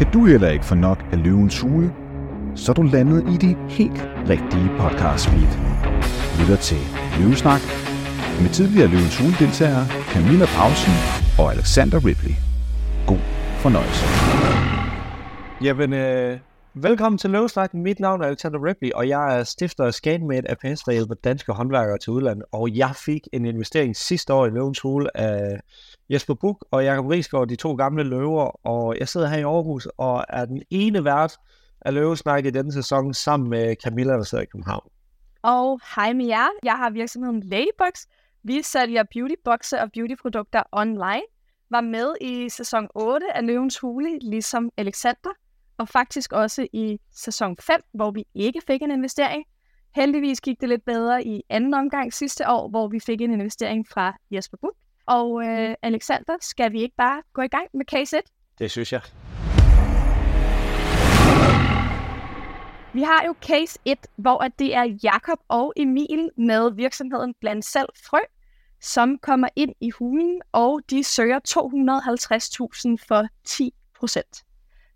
Kan du heller ikke få nok af løvens hule? Så er du landet i det helt rigtige podcast feed. Lytter til Løvesnak med tidligere løvens hule deltagere Camilla Pausen og Alexander Ripley. God fornøjelse. Jamen, øh, velkommen til Løvesnak. Mit navn er Alexander Ripley, og jeg er stifter af ScanMed APS, der hjælper danske håndværkere til udlandet. Og jeg fik en investering sidste år i Løvens Hule af Jesper Buk og Jakob Riesgaard, de to gamle løver. Og jeg sidder her i Aarhus og er den ene vært af Løvesnak i denne sæson sammen med Camilla, der sidder i København. Og hej med jer. Jeg har virksomheden Ladybox. Vi sælger beautyboxe og beautyprodukter online. Var med i sæson 8 af Løvens Hule, ligesom Alexander. Og faktisk også i sæson 5, hvor vi ikke fik en investering. Heldigvis gik det lidt bedre i anden omgang sidste år, hvor vi fik en investering fra Jesper Buch. Og øh, Alexander, skal vi ikke bare gå i gang med case 1? Det synes jeg. Vi har jo case 1, hvor det er Jakob og Emil med virksomheden Bland Selv Frø, som kommer ind i hulen, og de søger 250.000 for 10 procent.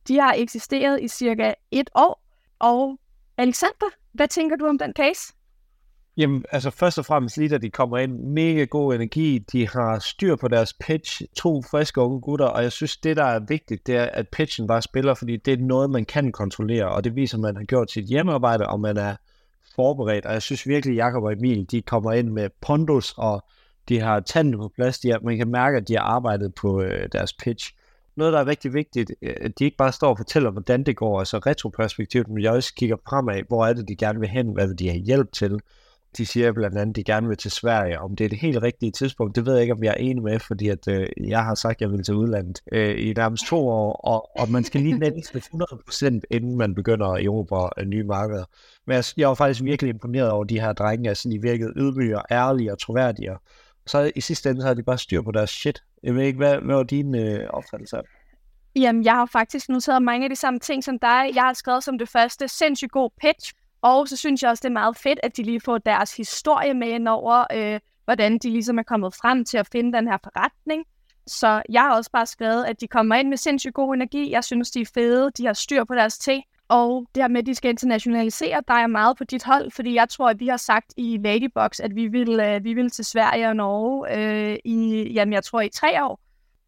De har eksisteret i cirka et år, og Alexander, hvad tænker du om den case? Jamen, altså først og fremmest lige da de kommer ind, mega god energi, de har styr på deres pitch, to friske unge gutter, og jeg synes, det der er vigtigt, det er, at pitchen bare spiller, fordi det er noget, man kan kontrollere, og det viser, at man har gjort sit hjemmearbejde, og man er forberedt, og jeg synes virkelig, Jakob og Emil, de kommer ind med pondus, og de har tanden på plads, de har, man kan mærke, at de har arbejdet på øh, deres pitch. Noget, der er rigtig vigtigt, øh, at de ikke bare står og fortæller, hvordan det går, altså retroperspektivt, men jeg også kigger fremad, hvor er det, de gerne vil hen, hvad vil de have hjælp til, de siger blandt andet, at de gerne vil til Sverige. Om det er det helt rigtige tidspunkt, det ved jeg ikke, om jeg er enig med, fordi at, øh, jeg har sagt, at jeg vil til udlandet øh, i nærmest to år, og, og man skal lige næste 100%, inden man begynder at erobre øh, nye markeder. Men jeg, jeg var faktisk virkelig imponeret over de her drenge, altså de virkede ydmyge, ærlige og troværdige. Så i sidste ende, så har de bare styr på deres shit. Jeg ved ikke, hvad, hvad var din øh, opfattelse af Jamen, jeg har faktisk noteret mange af de samme ting som dig. Jeg har skrevet som det første, sindssygt god pitch, og så synes jeg også, det er meget fedt, at de lige får deres historie med ind over, øh, hvordan de ligesom er kommet frem til at finde den her forretning. Så jeg har også bare skrevet, at de kommer ind med sindssygt god energi. Jeg synes, de er fede. De har styr på deres ting. Og det her med, at de skal internationalisere, der er meget på dit hold, fordi jeg tror, at vi har sagt i Ladybox, at vi vil, øh, vi vil til Sverige og Norge øh, i, jamen jeg tror, i tre år.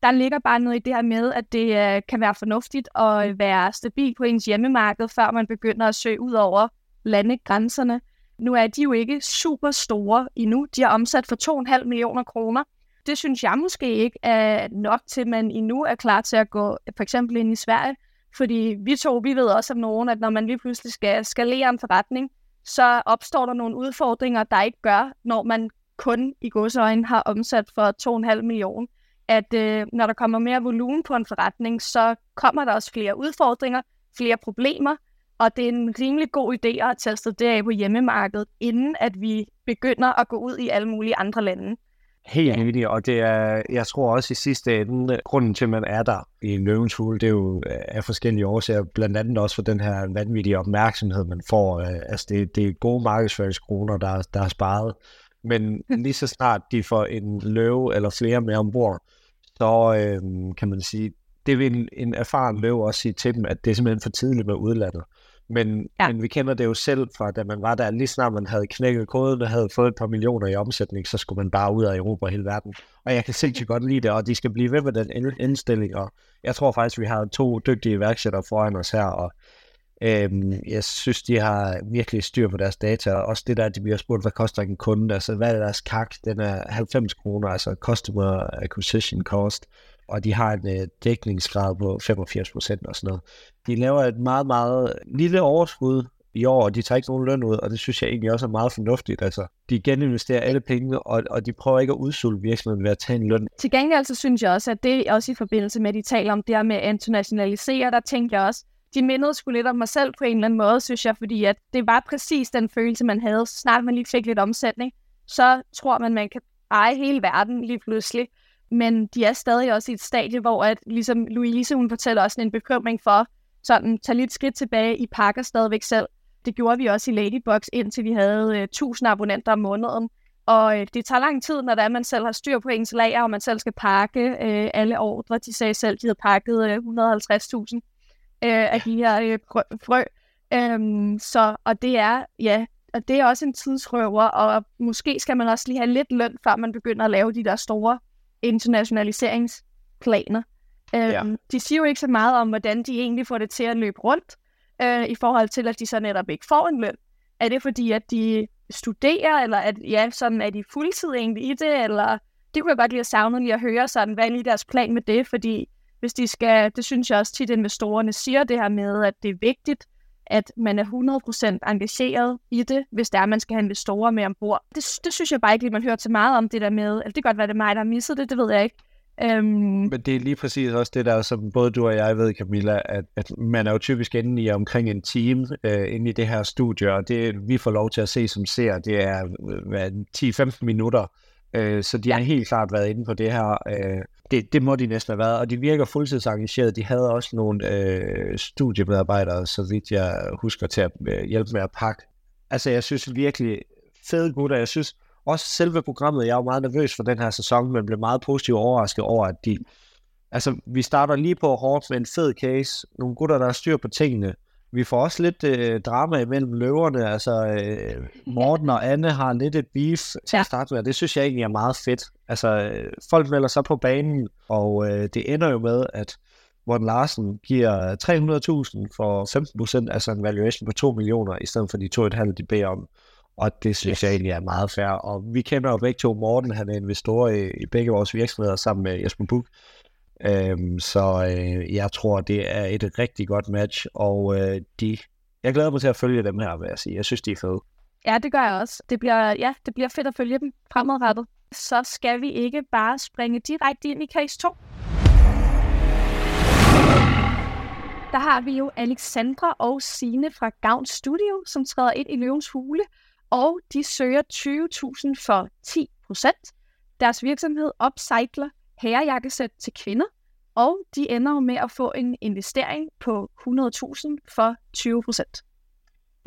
Der ligger bare noget i det her med, at det øh, kan være fornuftigt at øh, være stabil på ens hjemmemarked, før man begynder at søge ud over landegrænserne. Nu er de jo ikke super store endnu. De har omsat for 2,5 millioner kroner. Det synes jeg måske ikke er nok til, at man endnu er klar til at gå for eksempel ind i Sverige. Fordi vi to, vi ved også om nogen, at når man lige pludselig skal skalere en forretning, så opstår der nogle udfordringer, der ikke gør, når man kun i godsøjne har omsat for 2,5 millioner. At øh, når der kommer mere volumen på en forretning, så kommer der også flere udfordringer, flere problemer, og det er en rimelig god idé at have testet det af på hjemmemarkedet, inden at vi begynder at gå ud i alle mulige andre lande. Helt enig, og det er, jeg tror også i sidste ende, grunden til, at man er der i Løvens Hule, det er jo af forskellige årsager, blandt andet også for den her vanvittige opmærksomhed, man får. Øh, altså det, det er gode markedsføringskroner, der, der er sparet, men lige så snart de får en løve eller flere med ombord, så øh, kan man sige, det vil en, en erfaren løve også sige til dem, at det er simpelthen for tidligt med udlandet. Men, ja. men vi kender det jo selv fra, da man var der, lige snart man havde knækket koden og havde fået et par millioner i omsætning, så skulle man bare ud af Europa og hele verden. Og jeg kan sindssygt godt lide det, og de skal blive ved med den indstilling, og jeg tror faktisk, vi har to dygtige iværksættere foran os her, og øhm, jeg synes, de har virkelig styr på deres data, og også det der, de bliver spurgt, hvad koster en kunde, altså hvad er deres kak, den er 90 kroner, altså Customer Acquisition Cost, og de har en øh, dækningsgrad på 85 procent og sådan noget. De laver et meget, meget lille overskud i år, og de tager ikke nogen løn ud, og det synes jeg egentlig også er meget fornuftigt. Altså, de geninvesterer alle pengene, og, og de prøver ikke at udsulte virksomheden ved at tage en løn. Til gengæld så synes jeg også, at det også i forbindelse med, at de taler om det her med at internationalisere, der tænker jeg også, de mindede sgu lidt om mig selv på en eller anden måde, synes jeg, fordi at det var præcis den følelse, man havde, så snart man lige fik lidt omsætning, så tror man, man kan eje hele verden lige pludselig men de er stadig også i et stadie, hvor at, ligesom Louise, hun fortæller også en bekymring for, sådan, tag lidt skridt tilbage, i pakker stadigvæk selv. Det gjorde vi også i Ladybox, indtil vi havde uh, øh, 1000 abonnenter om måneden. Og uh, det tager lang tid, når det er, man selv har styr på ens lager, og man selv skal pakke uh, alle ordre. De sagde selv, de havde pakket øh, uh, 150.000. øh, af de her øh, frø. frø. Øhm, så, og det er, ja, og det er også en tidsrøver, og måske skal man også lige have lidt løn, før man begynder at lave de der store internationaliseringsplaner. Øhm, ja. De siger jo ikke så meget om, hvordan de egentlig får det til at løbe rundt, øh, i forhold til, at de så netop ikke får en løn. Er det fordi, at de studerer, eller at, ja, sådan, er de fuldtid egentlig i det, eller det kunne jeg godt lide at savne lige at høre, sådan, hvad er lige deres plan med det, fordi hvis de skal, det synes jeg også tit, investorerne siger det her med, at det er vigtigt, at man er 100% engageret i det, hvis det er, at man skal have investorer med ombord. Det, det synes jeg bare ikke lige, man hører så meget om det der med, eller det kan godt være, det er mig, der har misset det, det ved jeg ikke. Um... Men det er lige præcis også det der, som både du og jeg ved, Camilla, at, at man er jo typisk inde i omkring en time uh, øh, inde i det her studie, og det vi får lov til at se som ser, det er uh, 10-15 minutter. Øh, så de har helt klart været inde på det her. Øh, det, det må de næsten have været, og de virker fuldtidsengageret. De havde også nogle øh, studiemedarbejdere, så vidt jeg husker, til at øh, hjælpe med at pakke. Altså, jeg synes virkelig fede gutter. Jeg synes også selve programmet, jeg er jo meget nervøs for den her sæson, men blev meget positivt overrasket over, at de... Altså, vi starter lige på hårdt med en fed case. Nogle gutter, der har styr på tingene. Vi får også lidt øh, drama imellem løverne. Altså, øh, Morten og Anne har lidt et beef til at starte med. Det synes jeg egentlig er meget fedt. Altså, øh, folk melder sig på banen, og øh, det ender jo med, at Morten Larsen giver 300.000 for 15 procent, altså en valuation på 2 millioner, i stedet for de 2,5, de beder om. Og det synes yes. jeg egentlig er meget fair. Og vi kender jo begge to Morten, han er investor i, i begge vores virksomheder sammen med Jesper Buk. Øhm, så øh, jeg tror, det er et rigtig godt match, og øh, de, jeg glæder mig til at følge dem her, vil jeg sige. Jeg synes, de er fede. Ja, det gør jeg også. Det bliver, ja, det bliver fedt at følge dem fremadrettet. Så skal vi ikke bare springe direkte ind i case 2. Der har vi jo Alexandra og Sine fra Gavn Studio, som træder ind i Løvens Hule, og de søger 20.000 for 10 procent. Deres virksomhed upcycler herrejakkesæt til kvinder, og de ender jo med at få en investering på 100.000 for 20 procent.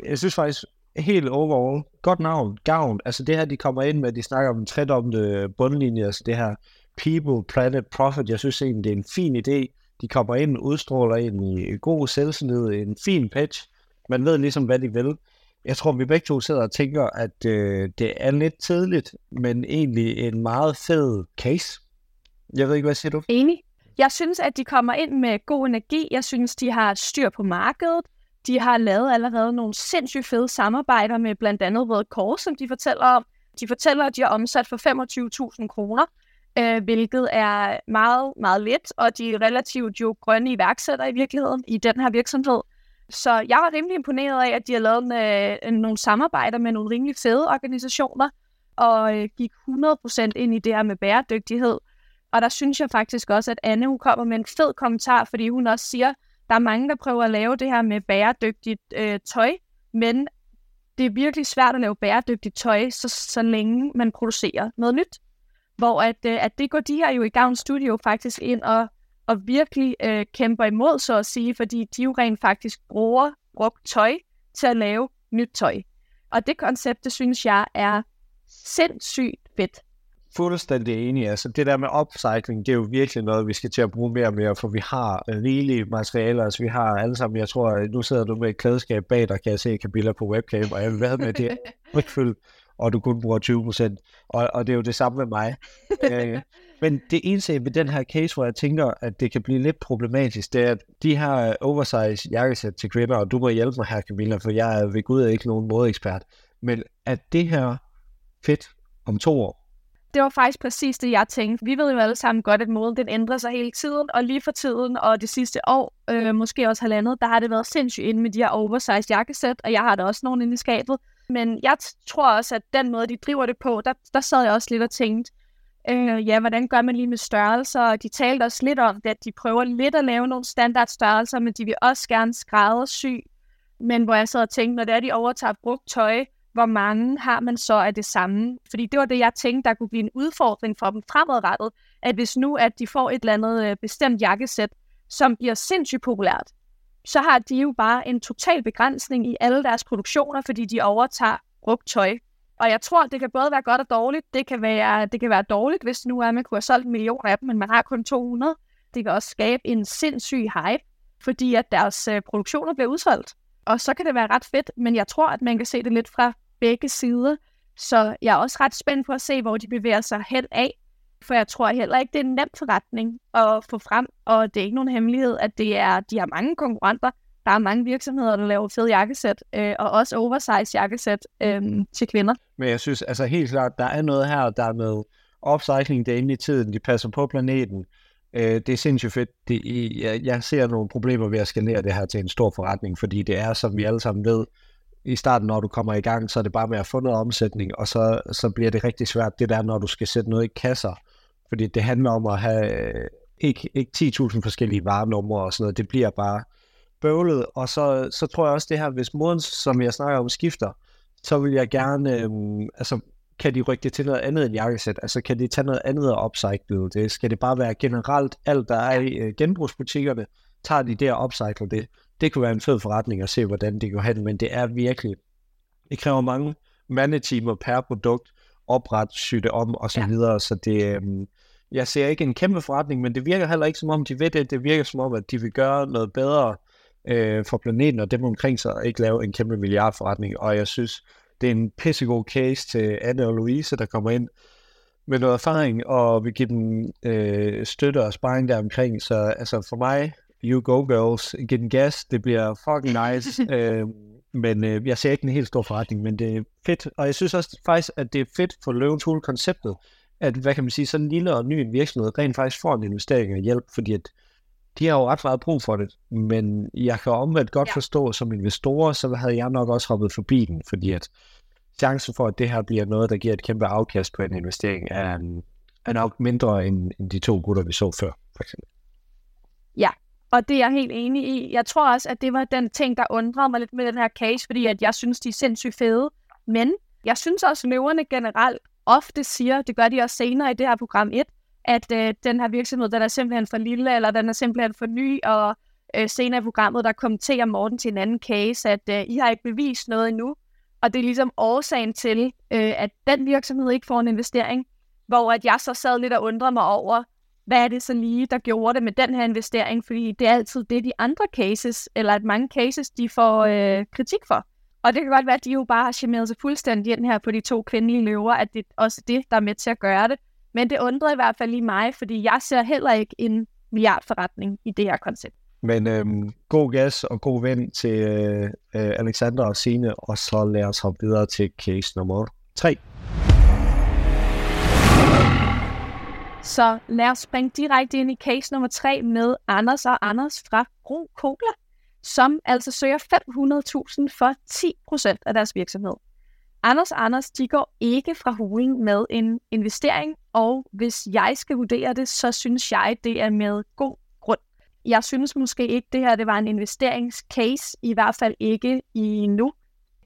Jeg synes faktisk, helt overall, godt navn, gavn. Altså det her, de kommer ind med, de snakker om en tredobbelte bundlinje, altså det her People, Planet, Profit. Jeg synes egentlig, det er en fin idé. De kommer ind, udstråler ind i god selvsynlighed, en fin pitch. Man ved ligesom, hvad de vil. Jeg tror, vi begge to sidder og tænker, at øh, det er lidt tidligt, men egentlig en meget fed case. Jeg ved ikke, hvad siger du? Enig. Jeg synes, at de kommer ind med god energi. Jeg synes, de har styr på markedet. De har lavet allerede nogle sindssygt fede samarbejder med blandt andet Røde Kors, som de fortæller om. De fortæller, at de har omsat for 25.000 kroner, øh, hvilket er meget, meget lidt, og de er relativt jo grønne iværksættere i virkeligheden i den her virksomhed. Så jeg var rimelig imponeret af, at de har lavet øh, nogle samarbejder med nogle rimelig fede organisationer, og øh, gik 100% ind i det her med bæredygtighed. Og der synes jeg faktisk også, at Anne hun kommer med en fed kommentar, fordi hun også siger, der er mange, der prøver at lave det her med bæredygtigt øh, tøj, men det er virkelig svært at lave bæredygtigt tøj, så, så længe man producerer noget nyt. Hvor at, øh, at det går de her jo i Gavn Studio faktisk ind og, og virkelig øh, kæmper imod, så at sige, fordi de jo rent faktisk bruger brugt tøj til at lave nyt tøj. Og det koncept, det synes jeg er sindssygt fedt fuldstændig enig. Altså det der med upcycling, det er jo virkelig noget, vi skal til at bruge mere og mere, for vi har rigelige materialer. Altså vi har alle sammen, jeg tror, nu sidder du med et klædeskab bag dig, kan jeg se Camilla på webcam, og jeg vil være med det er og du kun bruger 20 procent. Og, og det er jo det samme med mig. Øh, men det eneste ved den her case, hvor jeg tænker, at det kan blive lidt problematisk, det er, at de her oversize jakkesæt til kvinder, og du må hjælpe mig her, Camilla, for jeg er ved Gud ikke nogen modeekspert, men at det her fedt om to år, det var faktisk præcis det, jeg tænkte. Vi ved jo alle sammen godt, at moden den ændrer sig hele tiden, og lige for tiden og det sidste år, øh, måske også halvandet, der har det været sindssygt inde med de her oversized jakkesæt, og jeg har da også nogen inde i skabet. Men jeg tror også, at den måde, de driver det på, der, der sad jeg også lidt og tænkte, øh, ja, hvordan gør man lige med størrelser? De talte også lidt om det, at de prøver lidt at lave nogle standardstørrelser, men de vil også gerne skræddersy. Men hvor jeg sad og tænkte, når det er, de overtager brugt tøj, hvor mange har man så af det samme? Fordi det var det, jeg tænkte, der kunne blive en udfordring for dem fremadrettet, at hvis nu, at de får et eller andet øh, bestemt jakkesæt, som bliver sindssygt populært, så har de jo bare en total begrænsning i alle deres produktioner, fordi de overtager brugt tøj. Og jeg tror, det kan både være godt og dårligt. Det kan være, det kan være dårligt, hvis nu er, man kunne have solgt en million af dem, men man har kun 200. Det kan også skabe en sindssyg hype. fordi at deres øh, produktioner bliver udsolgt. Og så kan det være ret fedt, men jeg tror, at man kan se det lidt fra begge sider. Så jeg er også ret spændt på at se, hvor de bevæger sig hen af. For jeg tror heller ikke, det er en nem forretning at få frem, og det er ikke nogen hemmelighed, at det er, de har mange konkurrenter. Der er mange virksomheder, der laver fede jakkesæt, øh, og også oversize jakkesæt øh, til kvinder. Men jeg synes altså helt klart, der er noget her, der er med upcycling, det er inde i tiden, de passer på planeten. Øh, det er sindssygt fedt. Det, jeg, jeg ser nogle problemer ved at skalere det her til en stor forretning, fordi det er, som vi alle sammen ved, i starten, når du kommer i gang, så er det bare med at få noget omsætning, og så, så bliver det rigtig svært, det der, når du skal sætte noget i kasser. Fordi det handler om at have øh, ikke, ikke 10.000 forskellige varenumre og sådan noget. Det bliver bare bøvlet. Og så, så tror jeg også det her, hvis moden, som jeg snakker om, skifter, så vil jeg gerne, øhm, altså kan de rykke det til noget andet end jakkesæt? Altså kan de tage noget andet og upcycle det? Skal det bare være generelt alt, der er i øh, genbrugsbutikkerne, tager de det og upcycle det? Det kunne være en fed forretning at se, hvordan det går hen, men det er virkelig, det kræver mange mandetimer per produkt, opret, sytte om og så ja. videre, så det, øhm, jeg ser ikke en kæmpe forretning, men det virker heller ikke som om, de ved det. Det virker som om, at de vil gøre noget bedre øh, for planeten og dem omkring sig, og ikke lave en kæmpe milliardforretning. Og jeg synes, det er en pissegod case til Anne og Louise, der kommer ind med noget erfaring, og vil give dem øh, støtte og sparring der omkring. Så altså for mig, you go girls, giv den gas, det bliver fucking nice. øh, men øh, jeg ser ikke en helt stor forretning, men det er fedt. Og jeg synes også faktisk, at det er fedt for Løvens Hule-konceptet, at, hvad kan man sige, sådan en lille og ny virksomhed rent faktisk får en investering og hjælp, fordi at de har jo ret meget brug for det, men jeg kan omvendt godt ja. forstå, som investorer, så havde jeg nok også hoppet forbi den, fordi at chancen for, at det her bliver noget, der giver et kæmpe afkast på en investering, er, er nok mindre end, end de to gutter, vi så før, for eksempel. Ja, og det er jeg helt enig i. Jeg tror også, at det var den ting, der undrede mig lidt med den her case, fordi at jeg synes, de er sindssygt fede. Men jeg synes også, at løverne generelt ofte siger, det gør de også senere i det her program 1, at øh, den her virksomhed, den er simpelthen for lille, eller den er simpelthen for ny, og øh, senere i programmet, der kommenterer Morten til en anden case, at øh, I har ikke bevist noget endnu, og det er ligesom årsagen til, øh, at den virksomhed ikke får en investering, hvor at jeg så sad lidt og undrede mig over, hvad er det så lige, der gjorde det med den her investering, fordi det er altid det, de andre cases, eller at mange cases, de får øh, kritik for. Og det kan godt være, at de jo bare har chimeret sig fuldstændig ind her på de to kvindelige løver, at det er også det, der er med til at gøre det. Men det undrer i hvert fald lige mig, fordi jeg ser heller ikke en milliardforretning i det her koncept. Men øhm, god gas og god vind til øh, øh, Alexander og Sine, og så lad os hoppe videre til case nummer 3. Så lad os springe direkte ind i case nummer 3 med Anders og Anders fra Bro Cola som altså søger 500.000 for 10% af deres virksomhed. Anders Anders, de går ikke fra hulen med en investering, og hvis jeg skal vurdere det, så synes jeg, det er med god grund. Jeg synes måske ikke, det her det var en investeringscase, i hvert fald ikke i nu.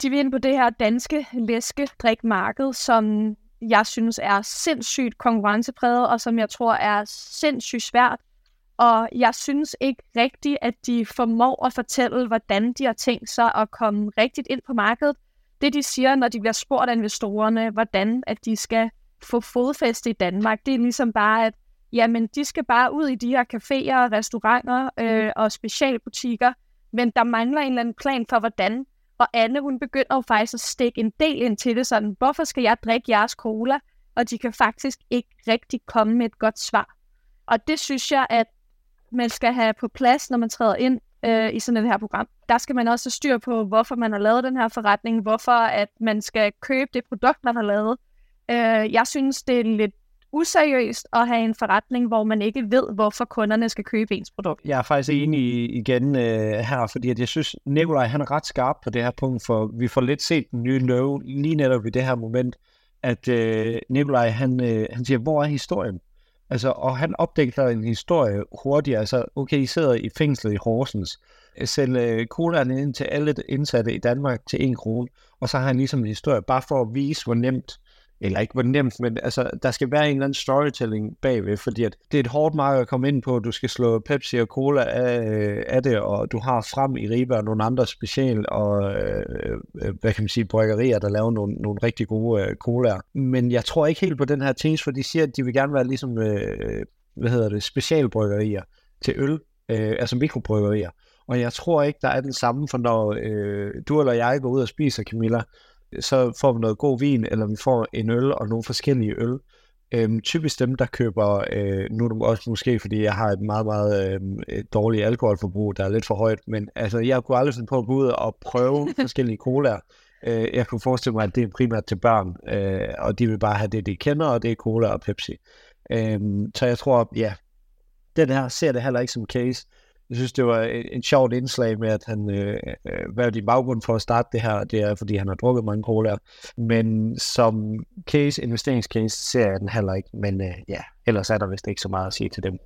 De vil ind på det her danske læskedrikmarked, som jeg synes er sindssygt konkurrencepræget, og som jeg tror er sindssygt svært og jeg synes ikke rigtigt, at de formår at fortælle, hvordan de har tænkt sig at komme rigtigt ind på markedet. Det de siger, når de bliver spurgt af investorerne, hvordan at de skal få fodfæste i Danmark, det er ligesom bare, at jamen, de skal bare ud i de her caféer, restauranter øh, og specialbutikker, men der mangler en eller anden plan for, hvordan. Og Anne, hun begynder jo faktisk at stikke en del ind til det, sådan, hvorfor skal jeg drikke jeres cola? Og de kan faktisk ikke rigtig komme med et godt svar. Og det synes jeg, at man skal have på plads, når man træder ind øh, i sådan et her program. Der skal man også styr på, hvorfor man har lavet den her forretning, hvorfor at man skal købe det produkt, man har lavet. Øh, jeg synes, det er lidt useriøst at have en forretning, hvor man ikke ved, hvorfor kunderne skal købe ens produkt. Jeg er faktisk enig igen øh, her, fordi at jeg synes, Nikolaj han er ret skarp på det her punkt, for vi får lidt set den nye lov lige netop i det her moment, at øh, Nikolaj han, øh, han siger, hvor er historien? Altså, og han opdækker en historie hurtigt. Altså, okay, I sidder i fængslet i Horsens. Sælg øh, colaen øh, ind til alle indsatte i Danmark til en krone. Og så har han ligesom en historie, bare for at vise, hvor nemt eller ikke hvor nemt, men altså, der skal være en eller anden storytelling bagved, fordi at det er et hårdt marked at komme ind på, du skal slå Pepsi og Cola af, af det, og du har frem i Ribe og nogle andre special, og øh, øh, hvad kan man sige, bryggerier, der laver nogle, nogle rigtig gode øh, colaer. Men jeg tror ikke helt på den her ting, for de siger, at de vil gerne være ligesom, øh, hvad hedder det, specialbryggerier til øl, øh, altså mikrobryggerier. Og jeg tror ikke, der er den samme, for når øh, du eller jeg går ud og spiser, Camilla, så får vi noget god vin, eller vi får en øl og nogle forskellige øl. Øhm, typisk dem, der køber, øh, nu er det også måske, fordi jeg har et meget, meget øh, dårligt alkoholforbrug, der er lidt for højt, men altså, jeg kunne aldrig finde på at gå ud og prøve forskellige colaer. Øh, jeg kunne forestille mig, at det er primært til børn, øh, og de vil bare have det, de kender, og det er cola og Pepsi. Øh, så jeg tror, ja, den her ser det heller ikke som case. Jeg synes, det var et, et sjovt indslag med, at han, øh, øh, hvad er din baggrund for at starte det her, det er, fordi han har drukket mange colaer. Men som case, investeringscase, ser jeg den heller ikke. Men øh, ja, ellers er der vist ikke så meget at sige til dem.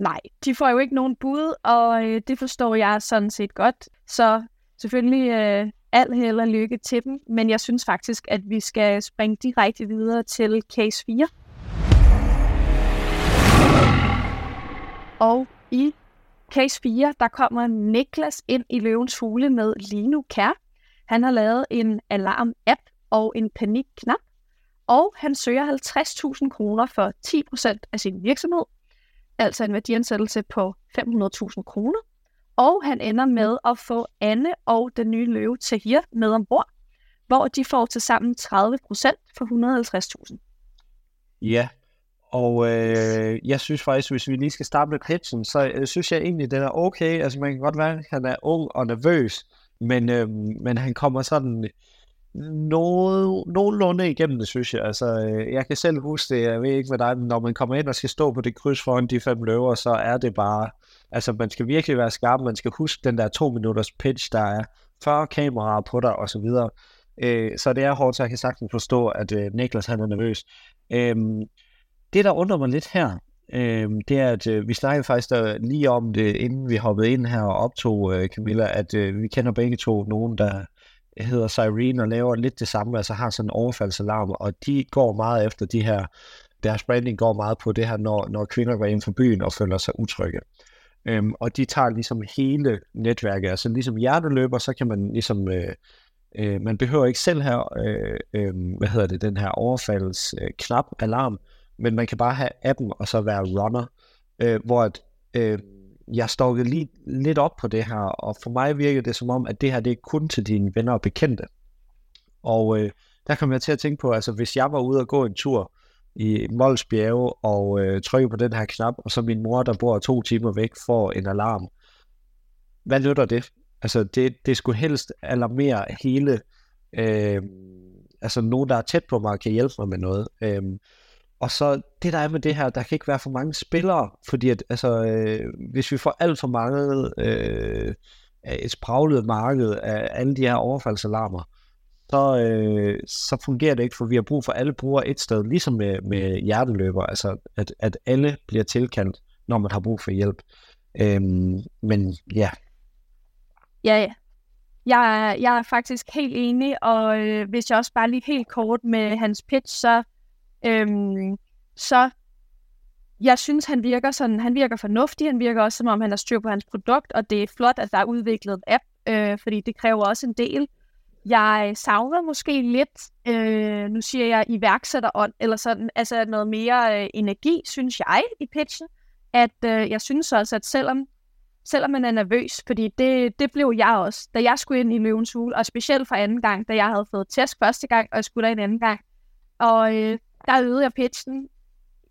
Nej, de får jo ikke nogen bud, og øh, det forstår jeg sådan set godt. Så selvfølgelig øh, al held og lykke til dem, men jeg synes faktisk, at vi skal springe direkte videre til case 4. Og i case 4, der kommer Niklas ind i løvens hule med Lino Kær. Han har lavet en alarm-app og en panikknap, og han søger 50.000 kroner for 10% af sin virksomhed, altså en værdiansættelse på 500.000 kroner. Og han ender med at få Anne og den nye løve Tahir med ombord, hvor de får til sammen 30% for 150.000. Ja, og øh, jeg synes faktisk, hvis vi lige skal starte med pitchen, så øh, synes jeg egentlig, den er okay. Altså man kan godt være, at han er ung og nervøs, men, øh, men han kommer sådan noget, nogenlunde igennem det, synes jeg. Altså, øh, jeg kan selv huske det, jeg ved ikke hvad der er, når man kommer ind og skal stå på det kryds foran de fem løver, så er det bare, altså man skal virkelig være skarp, man skal huske den der to minutters pitch, der er 40 kameraer på dig, og så videre. Øh, så det er hårdt, så jeg kan sagtens forstå, at øh, Niklas han er nervøs. Øh, det, der undrer mig lidt her, øh, det er, at øh, vi snakkede faktisk der, lige om det, inden vi hoppede ind her og optog, øh, Camilla, at øh, vi kender begge to nogen, der hedder Cyrene og laver lidt det samme, altså har sådan en overfaldsalarm, og de går meget efter de her, deres branding går meget på det her, når, når kvinder går ind for byen og føler sig utrygge. Øhm, og de tager ligesom hele netværket, altså ligesom hjerteløber, så kan man ligesom, øh, øh, man behøver ikke selv her, øh, øh, hvad hedder det, den her overfaldsknap, øh, knap, alarm, men man kan bare have appen og så være runner, øh, hvor at, øh, jeg stokkede lige lidt op på det her, og for mig virker det som om, at det her det er kun til dine venner og bekendte. Og øh, der kom jeg til at tænke på, altså hvis jeg var ude og gå en tur i Mols bjerge og øh, trykke på den her knap, og så min mor, der bor to timer væk, får en alarm. Hvad nytter det? Altså det, det skulle helst alarmere hele, øh, altså nogen, der er tæt på mig, kan hjælpe mig med noget. Øh, og så det der er med det her, der kan ikke være for mange spillere, fordi at, altså, øh, hvis vi får alt for mange øh, et spraglet marked af alle de her overfaldsalarmer, så, øh, så fungerer det ikke, for vi har brug for alle brugere et sted, ligesom med, med hjerteløber, altså at, at alle bliver tilkaldt, når man har brug for hjælp. Øhm, men ja. Ja, ja. Jeg, jeg er faktisk helt enig, og øh, hvis jeg også bare lige helt kort med hans pitch, så Øhm, så jeg synes, han virker sådan, han virker fornuftig, han virker også, som om han har styr på hans produkt, og det er flot, at der er udviklet en app, øh, fordi det kræver også en del. Jeg savner måske lidt, øh, nu siger jeg iværksætterånd, eller sådan, altså noget mere øh, energi, synes jeg, i pitchen. At øh, jeg synes også, at selvom, selvom man er nervøs, fordi det, det blev jeg også, da jeg skulle ind i løvens hule, og specielt for anden gang, da jeg havde fået tæsk første gang, og jeg skulle der en anden gang. Og øh, der øvede jeg pitchen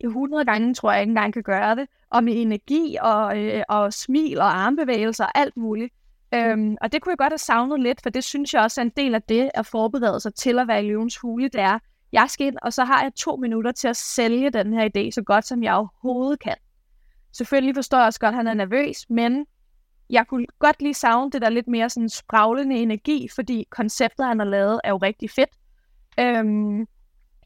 100 gange, tror jeg ikke engang kan gøre det, og med energi og, øh, og smil og armbevægelser og alt muligt. Mm. Øhm, og det kunne jeg godt have savnet lidt, for det synes jeg også er en del af det at forberede sig til at være i løvens hule, det er, jeg skal ind, og så har jeg to minutter til at sælge den her idé, så godt som jeg overhovedet kan. Selvfølgelig forstår jeg også godt, at han er nervøs, men jeg kunne godt lige savne det der lidt mere sådan spraglende energi, fordi konceptet, han har lavet, er jo rigtig fedt. Øhm,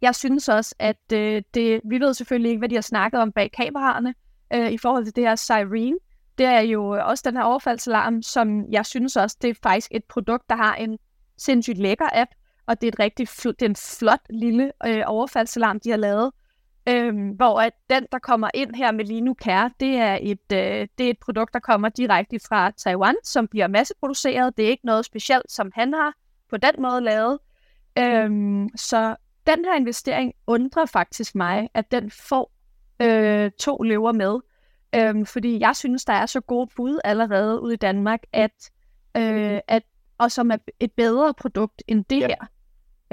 jeg synes også, at øh, det, vi ved selvfølgelig ikke, hvad de har snakket om bag kameraerne øh, i forhold til det her Cyrene. Det er jo også den her overfaldsalarm, som jeg synes også, det er faktisk et produkt, der har en sindssygt lækker app, og det er et rigtig fl- det er en flot lille øh, overfaldsalarm, de har lavet. Øhm, hvor at den, der kommer ind her med Linu Care, det er, et, øh, det er et produkt, der kommer direkte fra Taiwan, som bliver masseproduceret. Det er ikke noget specielt, som han har på den måde lavet. Øhm, så den her investering undrer faktisk mig, at den får øh, to løver med. Øhm, fordi jeg synes, der er så gode bud allerede ude i Danmark, at, øh, at og som er et bedre produkt end det ja. her.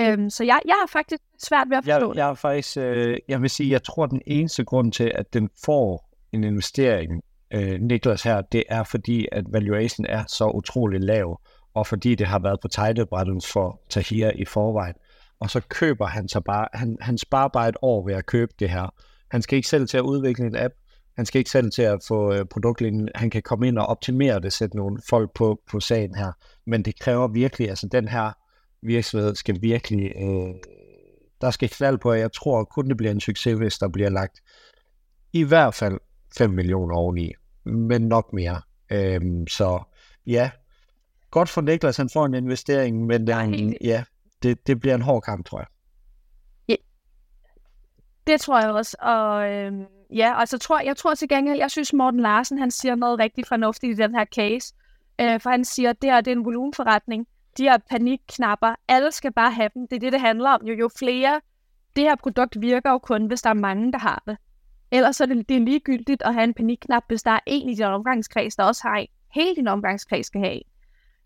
Øhm, så jeg, jeg har faktisk svært ved at forstå jeg, jeg er faktisk, øh, jeg vil sige, jeg tror, den eneste grund til, at den får en investering, øh, Niklas her, det er fordi, at valuation er så utrolig lav, og fordi det har været på tegnebrættet for Tahir i forvejen. Og så køber han sig bare, han, han sparer bare et år ved at købe det her. Han skal ikke selv til at udvikle en app, han skal ikke selv til at få øh, produktlinjen. Han kan komme ind og optimere det, sætte nogle folk på, på sagen her. Men det kræver virkelig, altså den her virksomhed skal virkelig, øh, der skal knald på, at jeg tror kun det bliver en succes, hvis der bliver lagt i hvert fald 5 millioner oveni, men nok mere. Øhm, så ja, godt for Niklas, han får en investering, men den, ja, det, det bliver en hård kamp, tror jeg. Ja, det tror jeg også, og øhm, ja, altså tror jeg, jeg tror til gengæld, jeg synes Morten Larsen, han siger noget rigtig fornuftigt i den her case, øh, for han siger, at det her det er en volumenforretning, de her panikknapper, alle skal bare have dem, det er det, det handler om. Jo, jo flere, det her produkt virker jo kun, hvis der er mange, der har det. Ellers er det, det er ligegyldigt at have en panikknap, hvis der er en i din omgangskreds, der også har en. Hele din omgangskreds skal have en.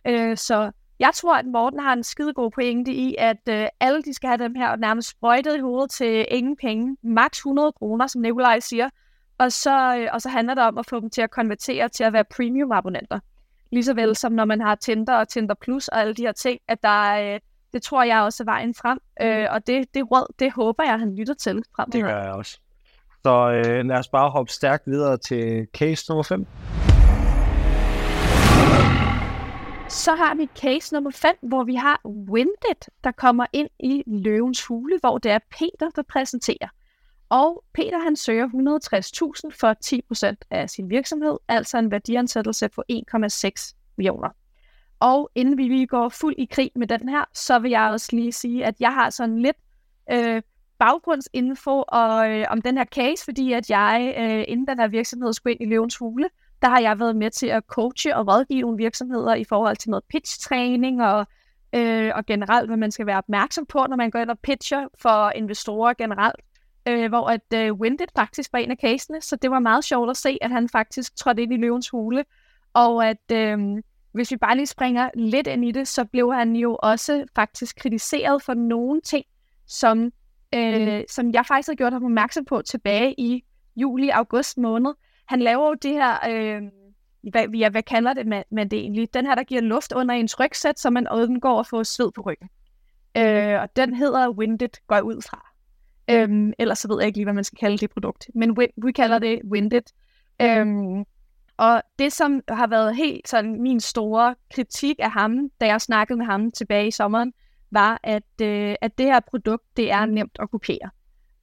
Øh, så jeg tror, at Morten har en skide god pointe i, at øh, alle de skal have dem her nærmest sprøjtet i hovedet til ingen penge. Max 100 kroner, som Nikolaj siger. Og så, øh, og så handler det om at få dem til at konvertere til at være premium-abonnenter. Lige vel som når man har Tinder og Tinder Plus og alle de her ting, at der øh, det tror jeg også er vejen frem. Øh, og det, det råd, det håber jeg, han lytter til frem Det gør jeg også. Så øh, lad os bare hoppe stærkt videre til case nummer 5. Så har vi case nummer 5, hvor vi har Windet, der kommer ind i løvens hule, hvor det er Peter, der præsenterer. Og Peter han søger 160.000 for 10% af sin virksomhed, altså en værdiansættelse på 1,6 millioner. Og inden vi lige går fuld i krig med den her, så vil jeg også lige sige, at jeg har sådan lidt øh, baggrundsinfo og, øh, om den her case, fordi at jeg, øh, inden den her virksomhed skulle ind i løvens hule, der har jeg været med til at coache og rådgive nogle virksomheder i forhold til noget pitch-træning og, øh, og generelt, hvad man skal være opmærksom på, når man går ind og pitcher for investorer generelt. Øh, hvor at øh, Windit faktisk var en af casene, så det var meget sjovt at se, at han faktisk trådte ind i løvens hule, og at øh, hvis vi bare lige springer lidt ind i det, så blev han jo også faktisk kritiseret for nogle ting, som, øh, mm. som jeg faktisk har gjort ham opmærksom på tilbage i juli-august måned, han laver jo det her, øh, hvad, ja, hvad kalder det man, man det egentlig? Den her, der giver luft under ens rygsæt, så man undgår at få sved på ryggen. Øh, og den hedder Windit, går ud fra. Øh, ellers så ved jeg ikke lige, hvad man skal kalde det produkt. Men vi, vi kalder det Windit. Øh, og det, som har været helt sådan min store kritik af ham, da jeg snakkede med ham tilbage i sommeren, var, at, øh, at det her produkt, det er nemt at kopiere.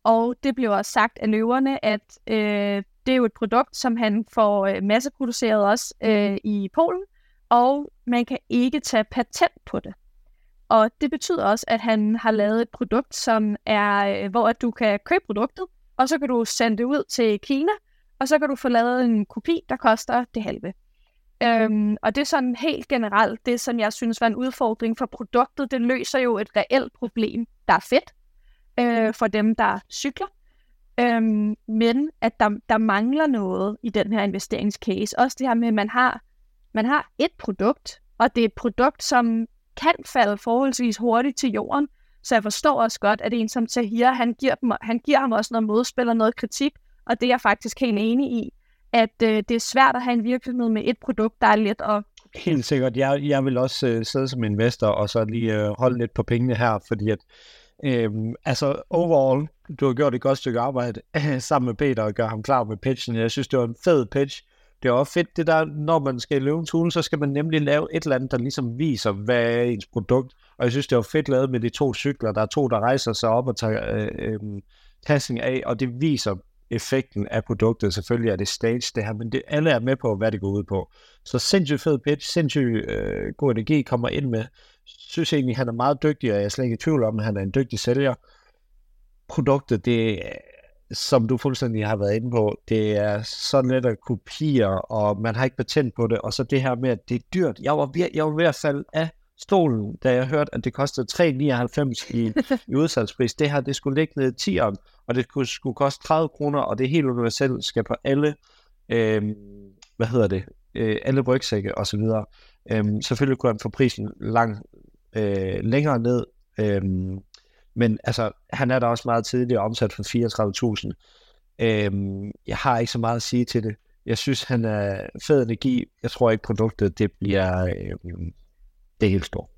Og det blev også sagt af løverne, at øh, det er jo et produkt, som han får øh, masseproduceret også øh, mhm. i Polen, og man kan ikke tage patent på det. Og det betyder også, at han har lavet et produkt, som er, øh, hvor at du kan købe produktet, og så kan du sende det ud til Kina, og så kan du få lavet en kopi, der koster det halve. Øhm, og det er sådan helt generelt det, som jeg synes var en udfordring for produktet. Det løser jo et reelt problem, der er fedt øh, for dem, der cykler. Øhm, men at der, der mangler noget i den her investeringscase. Også det her med, at man har, man har et produkt, og det er et produkt, som kan falde forholdsvis hurtigt til jorden. Så jeg forstår også godt, at en som Tahir, han giver, dem, han giver ham også noget modspil og noget kritik, og det er jeg faktisk helt enig i, at øh, det er svært at have en virksomhed med et produkt, der er let at Helt sikkert. Jeg, jeg vil også øh, sidde som investor og så lige øh, holde lidt på pengene her, fordi at Øhm, altså overall, du har gjort et godt stykke arbejde sammen med Peter og gør ham klar med pitchen. Jeg synes, det var en fed pitch. Det er også fedt, det der, når man skal lave en tool, så skal man nemlig lave et eller andet, der ligesom viser, hvad er ens produkt. Og jeg synes, det var fedt lavet med de to cykler. Der er to, der rejser sig op og tager øh, øh, tasking af, og det viser effekten af produktet. Selvfølgelig er det stage det her, men det, alle er med på, hvad det går ud på. Så sindssygt fed pitch, sindssygt øh, god energi kommer ind med synes egentlig, han er meget dygtig, og jeg er slet ikke i tvivl om, at han er en dygtig sælger. Produktet, det som du fuldstændig har været inde på, det er så let at kopiere, og man har ikke patent på det, og så det her med, at det er dyrt. Jeg var ved, jeg var ved at falde af stolen, da jeg hørte, at det kostede 3,99 i, i udsalgspris. Det her, det skulle ligge ned i 10'eren, og det skulle, skulle koste 30 kroner, og det helt universelt skal på alle øh, hvad hedder det, øh, alle rygsække og så selvfølgelig kunne han få prisen lang, øh, længere ned, øhm, men altså, han er da også meget tidligere omsat for 34.000. Øhm, jeg har ikke så meget at sige til det. Jeg synes, han er fed energi. Jeg tror ikke, produktet det bliver øh, det helt stort.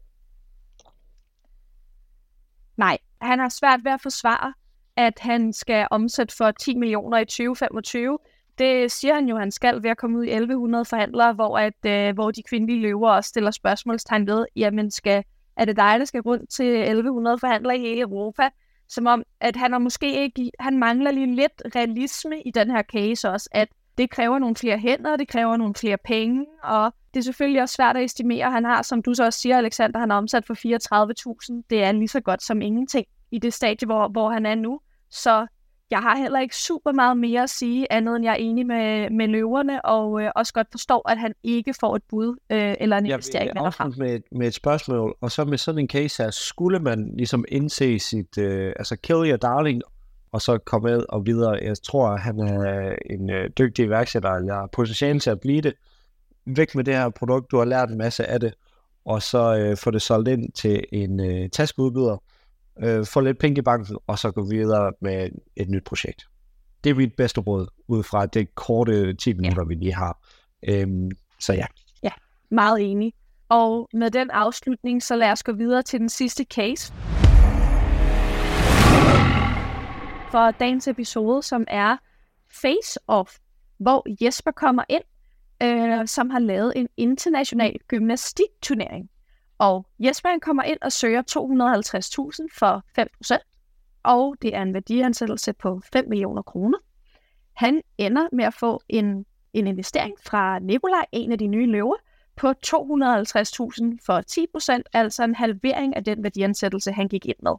Nej, han har svært ved at forsvare, at han skal omsætte for 10 millioner i 2025. Det siger han jo, han skal ved at komme ud i 1100 forhandlere, hvor, at, øh, hvor de kvindelige løver også stiller spørgsmålstegn ved, jamen skal, er det dig, der skal rundt til 1100 forhandlere i hele Europa? Som om, at han er måske ikke, han mangler lige lidt realisme i den her case også, at det kræver nogle flere hænder, det kræver nogle flere penge, og det er selvfølgelig også svært at estimere. Han har, som du så også siger, Alexander, han har omsat for 34.000. Det er lige så godt som ingenting i det stadie, hvor, hvor han er nu. Så jeg har heller ikke super meget mere at sige, andet end jeg er enig med, med løverne, og øh, også godt forstår, at han ikke får et bud øh, eller en investering. Jeg vil med, med et spørgsmål, og så med sådan en case her, skulle man ligesom indse sit, øh, altså kill your darling, og så komme med og videre. Jeg tror, at han er en øh, dygtig iværksætter, jeg har potentiale til at blive det. Væk med det her produkt, du har lært en masse af det, og så øh, få det solgt ind til en øh, taskeudbyder, øh, få lidt penge i banken, og så gå videre med et nyt projekt. Det er mit bedste råd, ud fra det korte 10 minutter, ja. vi lige har. Øhm, så ja. Ja, meget enig. Og med den afslutning, så lad os gå videre til den sidste case for dagens episode, som er Face Off, hvor Jesper kommer ind, øh, som har lavet en international gymnastikturnering. Og Jesper han kommer ind og søger 250.000 for 5%, og det er en værdiansættelse på 5 millioner kroner. Han ender med at få en, en investering fra Nikolaj, en af de nye løver, på 250.000 for 10%, altså en halvering af den værdiansættelse, han gik ind med.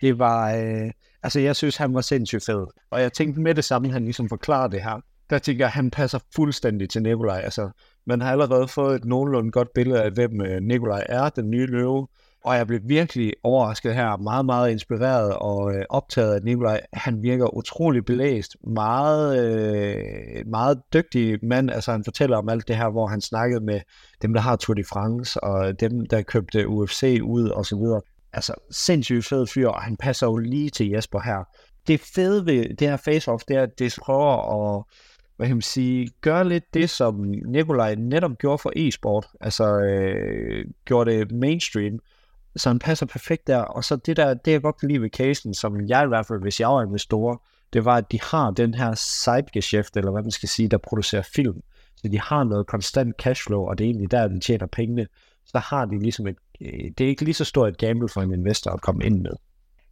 Det var, øh, altså jeg synes, han var sindssygt fed. Og jeg tænkte med det samme, han ligesom forklarer det her. Der tænker jeg, at han passer fuldstændig til Nikolaj. Altså, man har allerede fået et nogenlunde godt billede af, hvem øh, Nikolaj er, den nye løve. Og jeg blev virkelig overrasket her, meget, meget inspireret og øh, optaget af Nikolaj. Han virker utrolig belæst, meget, øh, meget dygtig mand. Altså han fortæller om alt det her, hvor han snakkede med dem, der har Tour de France, og dem, der købte UFC ud og så videre. Altså sindssygt fed fyr, og han passer jo lige til Jesper her. Det fede ved det her face-off, det er, at det prøver at hvad kan man sige, gøre lidt det, som Nikolaj netop gjorde for e-sport, altså øh, gjorde det mainstream, så han passer perfekt der, og så det der, det jeg godt kan lide ved casen, som jeg i hvert fald, hvis jeg var investor, det var, at de har den her sidegeschæft, eller hvad man skal sige, der producerer film, så de har noget konstant cashflow, og det er egentlig der, de tjener pengene, så har de ligesom et, øh, det er ikke lige så stort et gamble for en investor at komme ind med.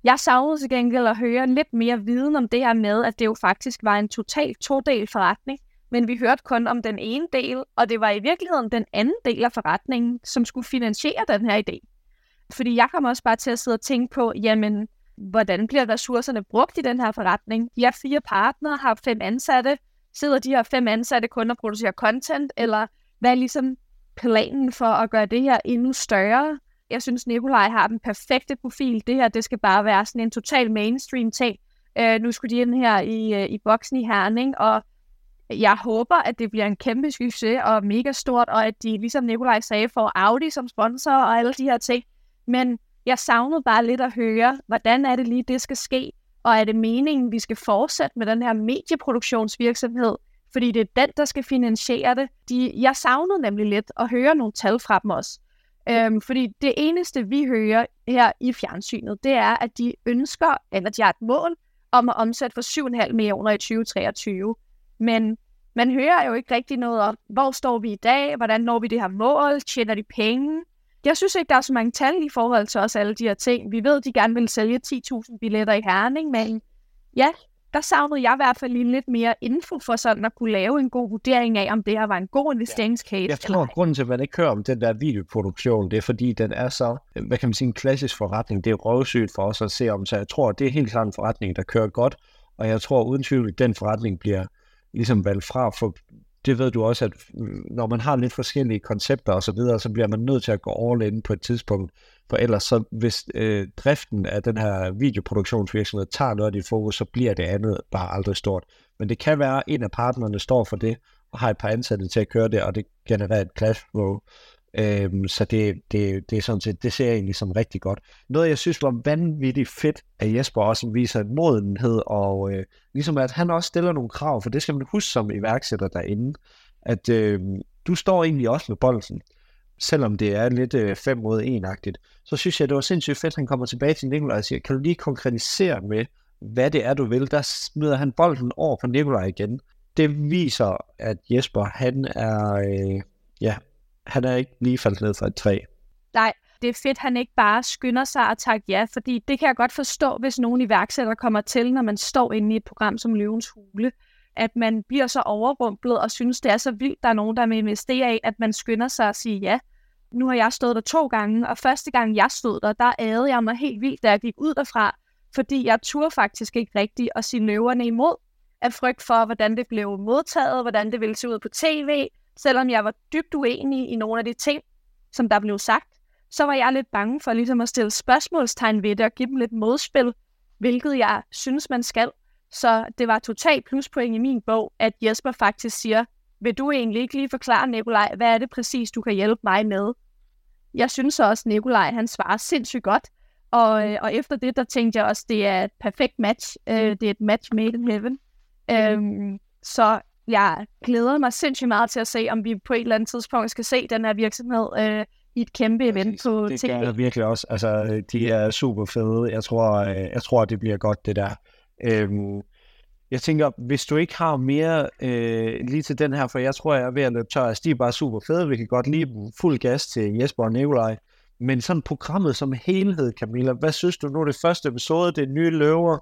Jeg savnede til gengæld at høre lidt mere viden om det her med, at det jo faktisk var en total todel forretning. Men vi hørte kun om den ene del, og det var i virkeligheden den anden del af forretningen, som skulle finansiere den her idé. Fordi jeg kom også bare til at sidde og tænke på, jamen, hvordan bliver ressourcerne brugt i den her forretning? De har fire partnere, har fem ansatte. Sidder de her fem ansatte kun og producerer content? Eller hvad er ligesom planen for at gøre det her endnu større? Jeg synes, Nikolaj har den perfekte profil. Det her, det skal bare være sådan en total mainstream ting. Øh, nu skulle de ind her i, øh, i boksen i Herning, og jeg håber, at det bliver en kæmpe succes og mega stort, og at de, ligesom Nikolaj sagde, får Audi som sponsor og alle de her ting. Men jeg savnede bare lidt at høre, hvordan er det lige, det skal ske, og er det meningen, vi skal fortsætte med den her medieproduktionsvirksomhed, fordi det er den, der skal finansiere det. De, jeg savnede nemlig lidt at høre nogle tal fra dem også. Øhm, fordi det eneste, vi hører her i fjernsynet, det er, at de ønsker, eller de har et mål om at omsætte for 7,5 millioner i 2023. Men man hører jo ikke rigtig noget om, hvor står vi i dag, hvordan når vi det her mål, tjener de penge. Jeg synes ikke, der er så mange tal i forhold til os alle de her ting. Vi ved, at de gerne vil sælge 10.000 billetter i Herning, men ja, der savnede jeg i hvert fald lige lidt mere info for sådan at kunne lave en god vurdering af, om det her var en god investeringscase. Ja. Jeg tror, at grunden til, at man ikke hører om den der videoproduktion, det er fordi, den er så, hvad kan man sige, en klassisk forretning. Det er røvsygt for os at se om, så jeg tror, det er helt klart en forretning, der kører godt, og jeg tror uden tvivl, at den forretning bliver ligesom valgt fra, for det ved du også, at når man har lidt forskellige koncepter og så videre, så bliver man nødt til at gå all in på et tidspunkt, for ellers så, hvis øh, driften af den her videoproduktionsvirksomhed tager noget af dit fokus, så bliver det andet bare aldrig stort. Men det kan være, at en af partnerne står for det, og har et par ansatte til at køre det, og det genererer et cashflow. Øhm, så det, det, det er sådan set, det ser jeg egentlig som rigtig godt. Noget, jeg synes var vanvittigt fedt, at Jesper også viser en modenhed, og øh, ligesom at han også stiller nogle krav, for det skal man huske som iværksætter derinde, at øh, du står egentlig også med bolden, selvom det er lidt øh, mod 1-agtigt, så synes jeg, det var sindssygt fedt, at han kommer tilbage til Nikolaj og siger, kan du lige konkretisere med, hvad det er, du vil? Der smider han bolden over på Nikolaj igen. Det viser, at Jesper, han er, øh, ja, han er ikke lige faldet ned fra et træ. Nej, det er fedt, han ikke bare skynder sig og takke ja, fordi det kan jeg godt forstå, hvis nogen iværksætter kommer til, når man står inde i et program som Løvens Hule, at man bliver så overrumplet og synes, det er så vildt, der er nogen, der vil investere i, at man skynder sig og siger ja. Nu har jeg stået der to gange, og første gang jeg stod der, der ærede jeg mig helt vildt, da jeg gik ud derfra, fordi jeg turde faktisk ikke rigtigt at sige løverne imod, af frygt for, hvordan det blev modtaget, hvordan det ville se ud på tv, selvom jeg var dybt uenig i nogle af de ting, som der blev sagt, så var jeg lidt bange for ligesom at stille spørgsmålstegn ved det og give dem lidt modspil, hvilket jeg synes, man skal. Så det var totalt pluspoint i min bog, at Jesper faktisk siger, vil du egentlig ikke lige forklare, Nikolaj, hvad er det præcis, du kan hjælpe mig med? Jeg synes også, Nikolaj han svarer sindssygt godt, og, mm. øh, og efter det, der tænkte jeg også, det er et perfekt match. Øh, det er et match made in heaven. Mm. Øhm, så jeg glæder mig sindssygt meget til at se, om vi på et eller andet tidspunkt skal se den her virksomhed øh, i et kæmpe event på det TV. Det gør virkelig også. Altså, de er super fede. Jeg tror, øh, jeg tror, det bliver godt, det der. Øhm, jeg tænker, hvis du ikke har mere øh, lige til den her, for jeg tror, jeg er ved at løbe tør. Altså, de er bare super fede. Vi kan godt lide dem fuld gas til Jesper og Nikolaj. Men sådan programmet som helhed, Camilla, hvad synes du nu? Det første episode, det nye løver.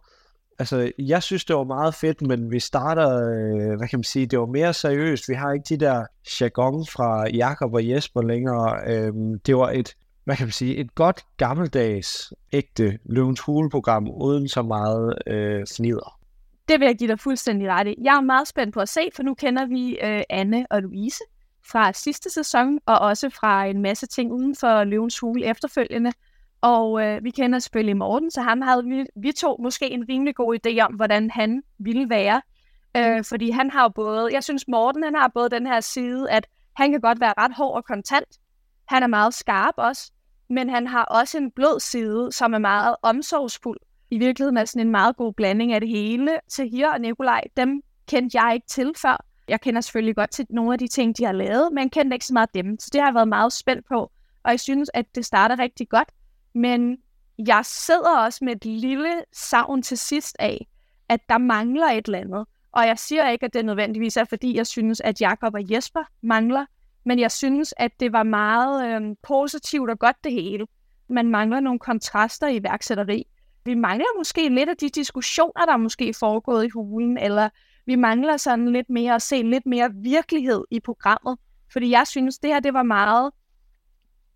Altså, jeg synes, det var meget fedt, men vi starter, øh, hvad kan man sige, det var mere seriøst. Vi har ikke de der jargon fra Jakob og Jesper længere. Øhm, det var et, hvad kan man sige, et godt gammeldags, ægte Løvens Hule-program, uden så meget øh, fnider. Det vil jeg give dig fuldstændig ret i. Jeg er meget spændt på at se, for nu kender vi øh, Anne og Louise fra sidste sæson, og også fra en masse ting uden for Løvens Hule efterfølgende. Og øh, vi kender selvfølgelig Morten, så ham havde vi, vi to måske en rimelig god idé om, hvordan han ville være. Øh, fordi han har jo både, jeg synes Morten, han har både den her side, at han kan godt være ret hård og kontant. Han er meget skarp også, men han har også en blød side, som er meget omsorgsfuld. I virkeligheden er sådan en meget god blanding af det hele. Til her og Nikolaj, dem kendte jeg ikke til før. Jeg kender selvfølgelig godt til nogle af de ting, de har lavet, men kendte ikke så meget dem. Så det har jeg været meget spændt på. Og jeg synes, at det starter rigtig godt. Men jeg sidder også med et lille savn til sidst af, at der mangler et eller andet. Og jeg siger ikke, at det nødvendigvis er, fordi jeg synes, at Jakob og Jesper mangler, men jeg synes, at det var meget øh, positivt og godt det hele. Man mangler nogle kontraster i værksætteri. Vi mangler måske lidt af de diskussioner, der er måske foregået i hulen, eller vi mangler sådan lidt mere at se lidt mere virkelighed i programmet. Fordi jeg synes, det her det var meget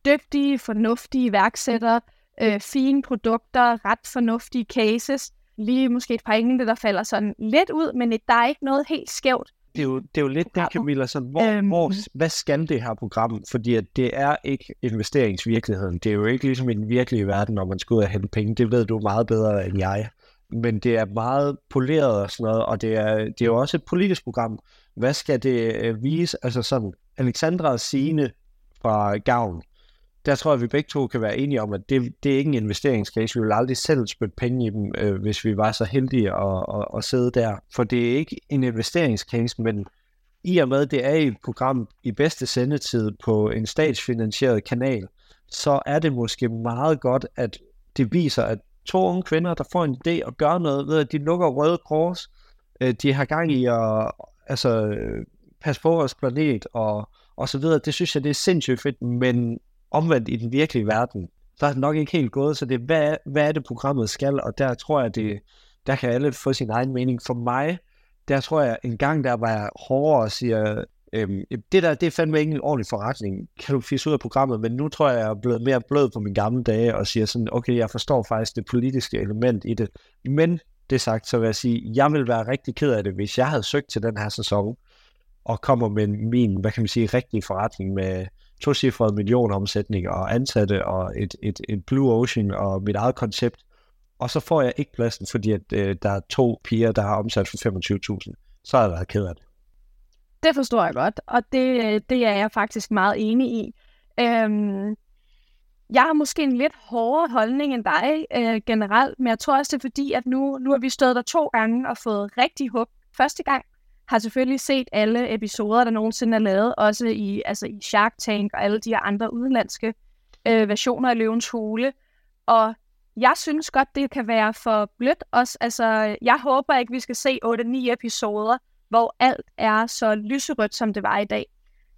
dygtige, fornuftige iværksættere, øh, fine produkter, ret fornuftige cases, lige måske et par enkelte, der falder sådan lidt ud, men der er ikke noget helt skævt. Det er jo, det er jo lidt der, Camilla, sådan, hvor, øhm, hvor, hvad skal det her program? Fordi at det er ikke investeringsvirkeligheden. Det er jo ikke ligesom i den virkelige verden, når man skal ud og hente penge. Det ved du meget bedre end jeg. Men det er meget poleret og sådan noget, og det er, det er jo også et politisk program. Hvad skal det øh, vise? Altså sådan, Alexandra og Signe fra Gavn, der tror jeg, at vi begge to kan være enige om, at det, det er ikke en investeringscase. Vi vil aldrig selv spytte penge i dem, øh, hvis vi var så heldige at, at, at sidde der. For det er ikke en investeringscase, men i og med, det er et program i bedste sendetid på en statsfinansieret kanal, så er det måske meget godt, at det viser, at to unge kvinder, der får en idé og gør noget ved, at de lukker Røde Kors, øh, de har gang i at altså, passe på vores planet og, og så videre. Det synes jeg, det er sindssygt fedt, men omvendt i den virkelige verden, så er det nok ikke helt gået, så det er, hvad, hvad er det programmet skal, og der tror jeg, det, der kan alle få sin egen mening. For mig, der tror jeg, en gang der var jeg hårdere og siger, øhm, det der, det er fandme ikke en ordentlig forretning, kan du fisse ud af programmet, men nu tror jeg, jeg er blevet mere blød på mine gamle dage, og siger sådan, okay, jeg forstår faktisk det politiske element i det, men det sagt, så vil jeg sige, jeg vil være rigtig ked af det, hvis jeg havde søgt til den her sæson, og kommer med min, hvad kan man sige, rigtige forretning med tocifrede millionomsætning og ansatte og et, et, et Blue Ocean og mit eget koncept. Og så får jeg ikke pladsen, fordi at, øh, der er to piger, der har omsat for 25.000. så har jeg været ked af det. Det forstår jeg godt, og det, øh, det er jeg faktisk meget enig i. Øhm, jeg har måske en lidt hårdere holdning end dig øh, generelt, men jeg tror også, det er fordi, at nu, nu har vi stået der to gange og fået rigtig hug første gang. Har selvfølgelig set alle episoder, der nogensinde er lavet, også i, altså i Shark Tank og alle de her andre udenlandske øh, versioner af Løvens Hule. Og jeg synes godt, det kan være for blødt også. Altså, jeg håber ikke, vi skal se 8-9 episoder, hvor alt er så lyserødt, som det var i dag.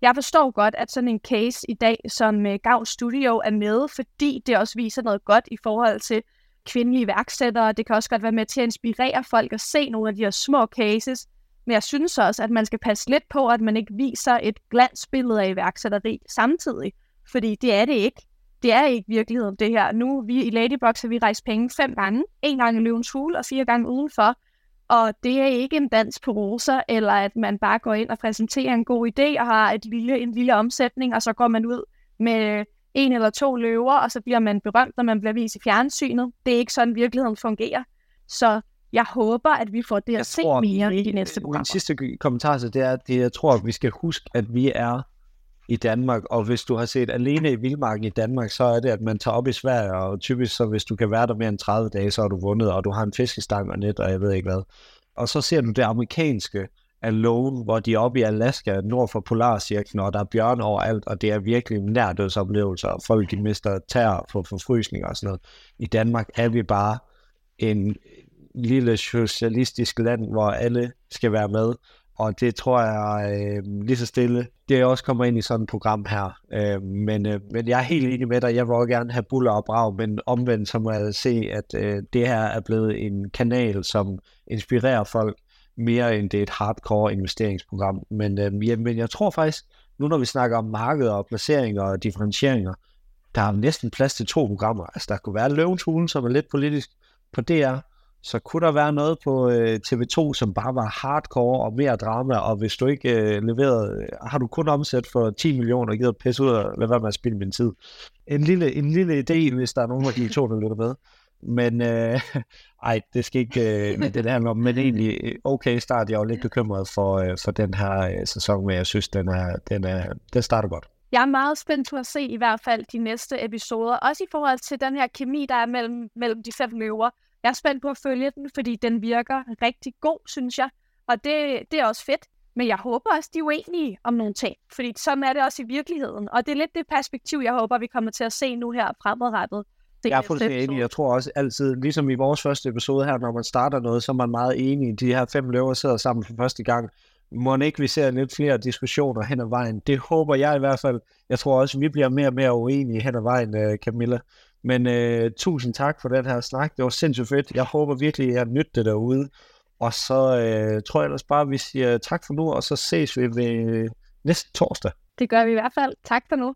Jeg forstår godt, at sådan en case i dag, som øh, uh, Gav Studio er med, fordi det også viser noget godt i forhold til kvindelige værksættere. Det kan også godt være med til at inspirere folk at se nogle af de her små cases. Men jeg synes også, at man skal passe lidt på, at man ikke viser et glansbillede af iværksætteri samtidig. Fordi det er det ikke. Det er ikke virkeligheden, det her. Nu vi i Ladybox har vi rejst penge fem gange. En gang i Løvens Hule og fire gange udenfor. Og det er ikke en dans på roser, eller at man bare går ind og præsenterer en god idé og har et lille, en lille omsætning, og så går man ud med en eller to løver, og så bliver man berømt, når man bliver vist i fjernsynet. Det er ikke sådan, virkeligheden fungerer. Så jeg håber, at vi får det at se mere i de næste programmer. Min sidste kommentar til det er, at jeg tror, at vi skal huske, at vi er i Danmark, og hvis du har set alene i Vildmarken i Danmark, så er det, at man tager op i Sverige, og typisk så hvis du kan være der mere end 30 dage, så har du vundet, og du har en fiskestang og net, og jeg ved ikke hvad. Og så ser du det amerikanske Alone, hvor de er oppe i Alaska, nord for Polarcirklen, og der er bjørn overalt, og det er virkelig nærdødsoplevelser, og folk de mister tær for forfrysning og sådan noget. I Danmark er vi bare en lille socialistisk land, hvor alle skal være med, og det tror jeg øh, lige så stille, det også kommer ind i sådan et program her. Øh, men, øh, men jeg er helt enig med dig, jeg vil også gerne have buller og brag, men omvendt så må jeg se, at øh, det her er blevet en kanal, som inspirerer folk mere end det er et hardcore investeringsprogram. Men, øh, ja, men jeg tror faktisk, nu når vi snakker om markeder og placeringer og differentieringer, der er næsten plads til to programmer. Altså der kunne være Løvens Hule, som er lidt politisk på DR, så kunne der være noget på øh, TV2, som bare var hardcore og mere drama, og hvis du ikke øh, leverede, øh, har du kun omsat for 10 millioner og givet pisse ud og lade være med at spille min tid. En lille, en lille idé, hvis der er nogen af de to, der lytter med. Men øh, ej, det skal ikke øh, det der men egentlig øh, okay start. Jeg er jo lidt bekymret for, øh, for den her øh, sæson, men jeg synes, den, er, den, er, den starter godt. Jeg er meget spændt på at se i hvert fald de næste episoder, også i forhold til den her kemi, der er mellem, mellem de fem løver. Jeg er spændt på at følge den, fordi den virker rigtig god, synes jeg. Og det, det er også fedt. Men jeg håber også, de er uenige om nogle ting. Fordi sådan er det også i virkeligheden. Og det er lidt det perspektiv, jeg håber, vi kommer til at se nu her fremadrettet. Det jeg er fuldstændig enig. Jeg tror også altid, ligesom i vores første episode her, når man starter noget, så er man meget enig. De her fem løver sidder sammen for første gang. Må ikke vi ser lidt flere diskussioner hen ad vejen? Det håber jeg i hvert fald. Jeg tror også, vi bliver mere og mere uenige hen ad vejen, øh, Camilla. Men øh, tusind tak for den her snak. Det var sindssygt fedt. Jeg håber virkelig, at jeg nytte det derude. Og så øh, tror jeg ellers bare, at vi siger tak for nu, og så ses vi ved øh, næste torsdag. Det gør vi i hvert fald. Tak for nu.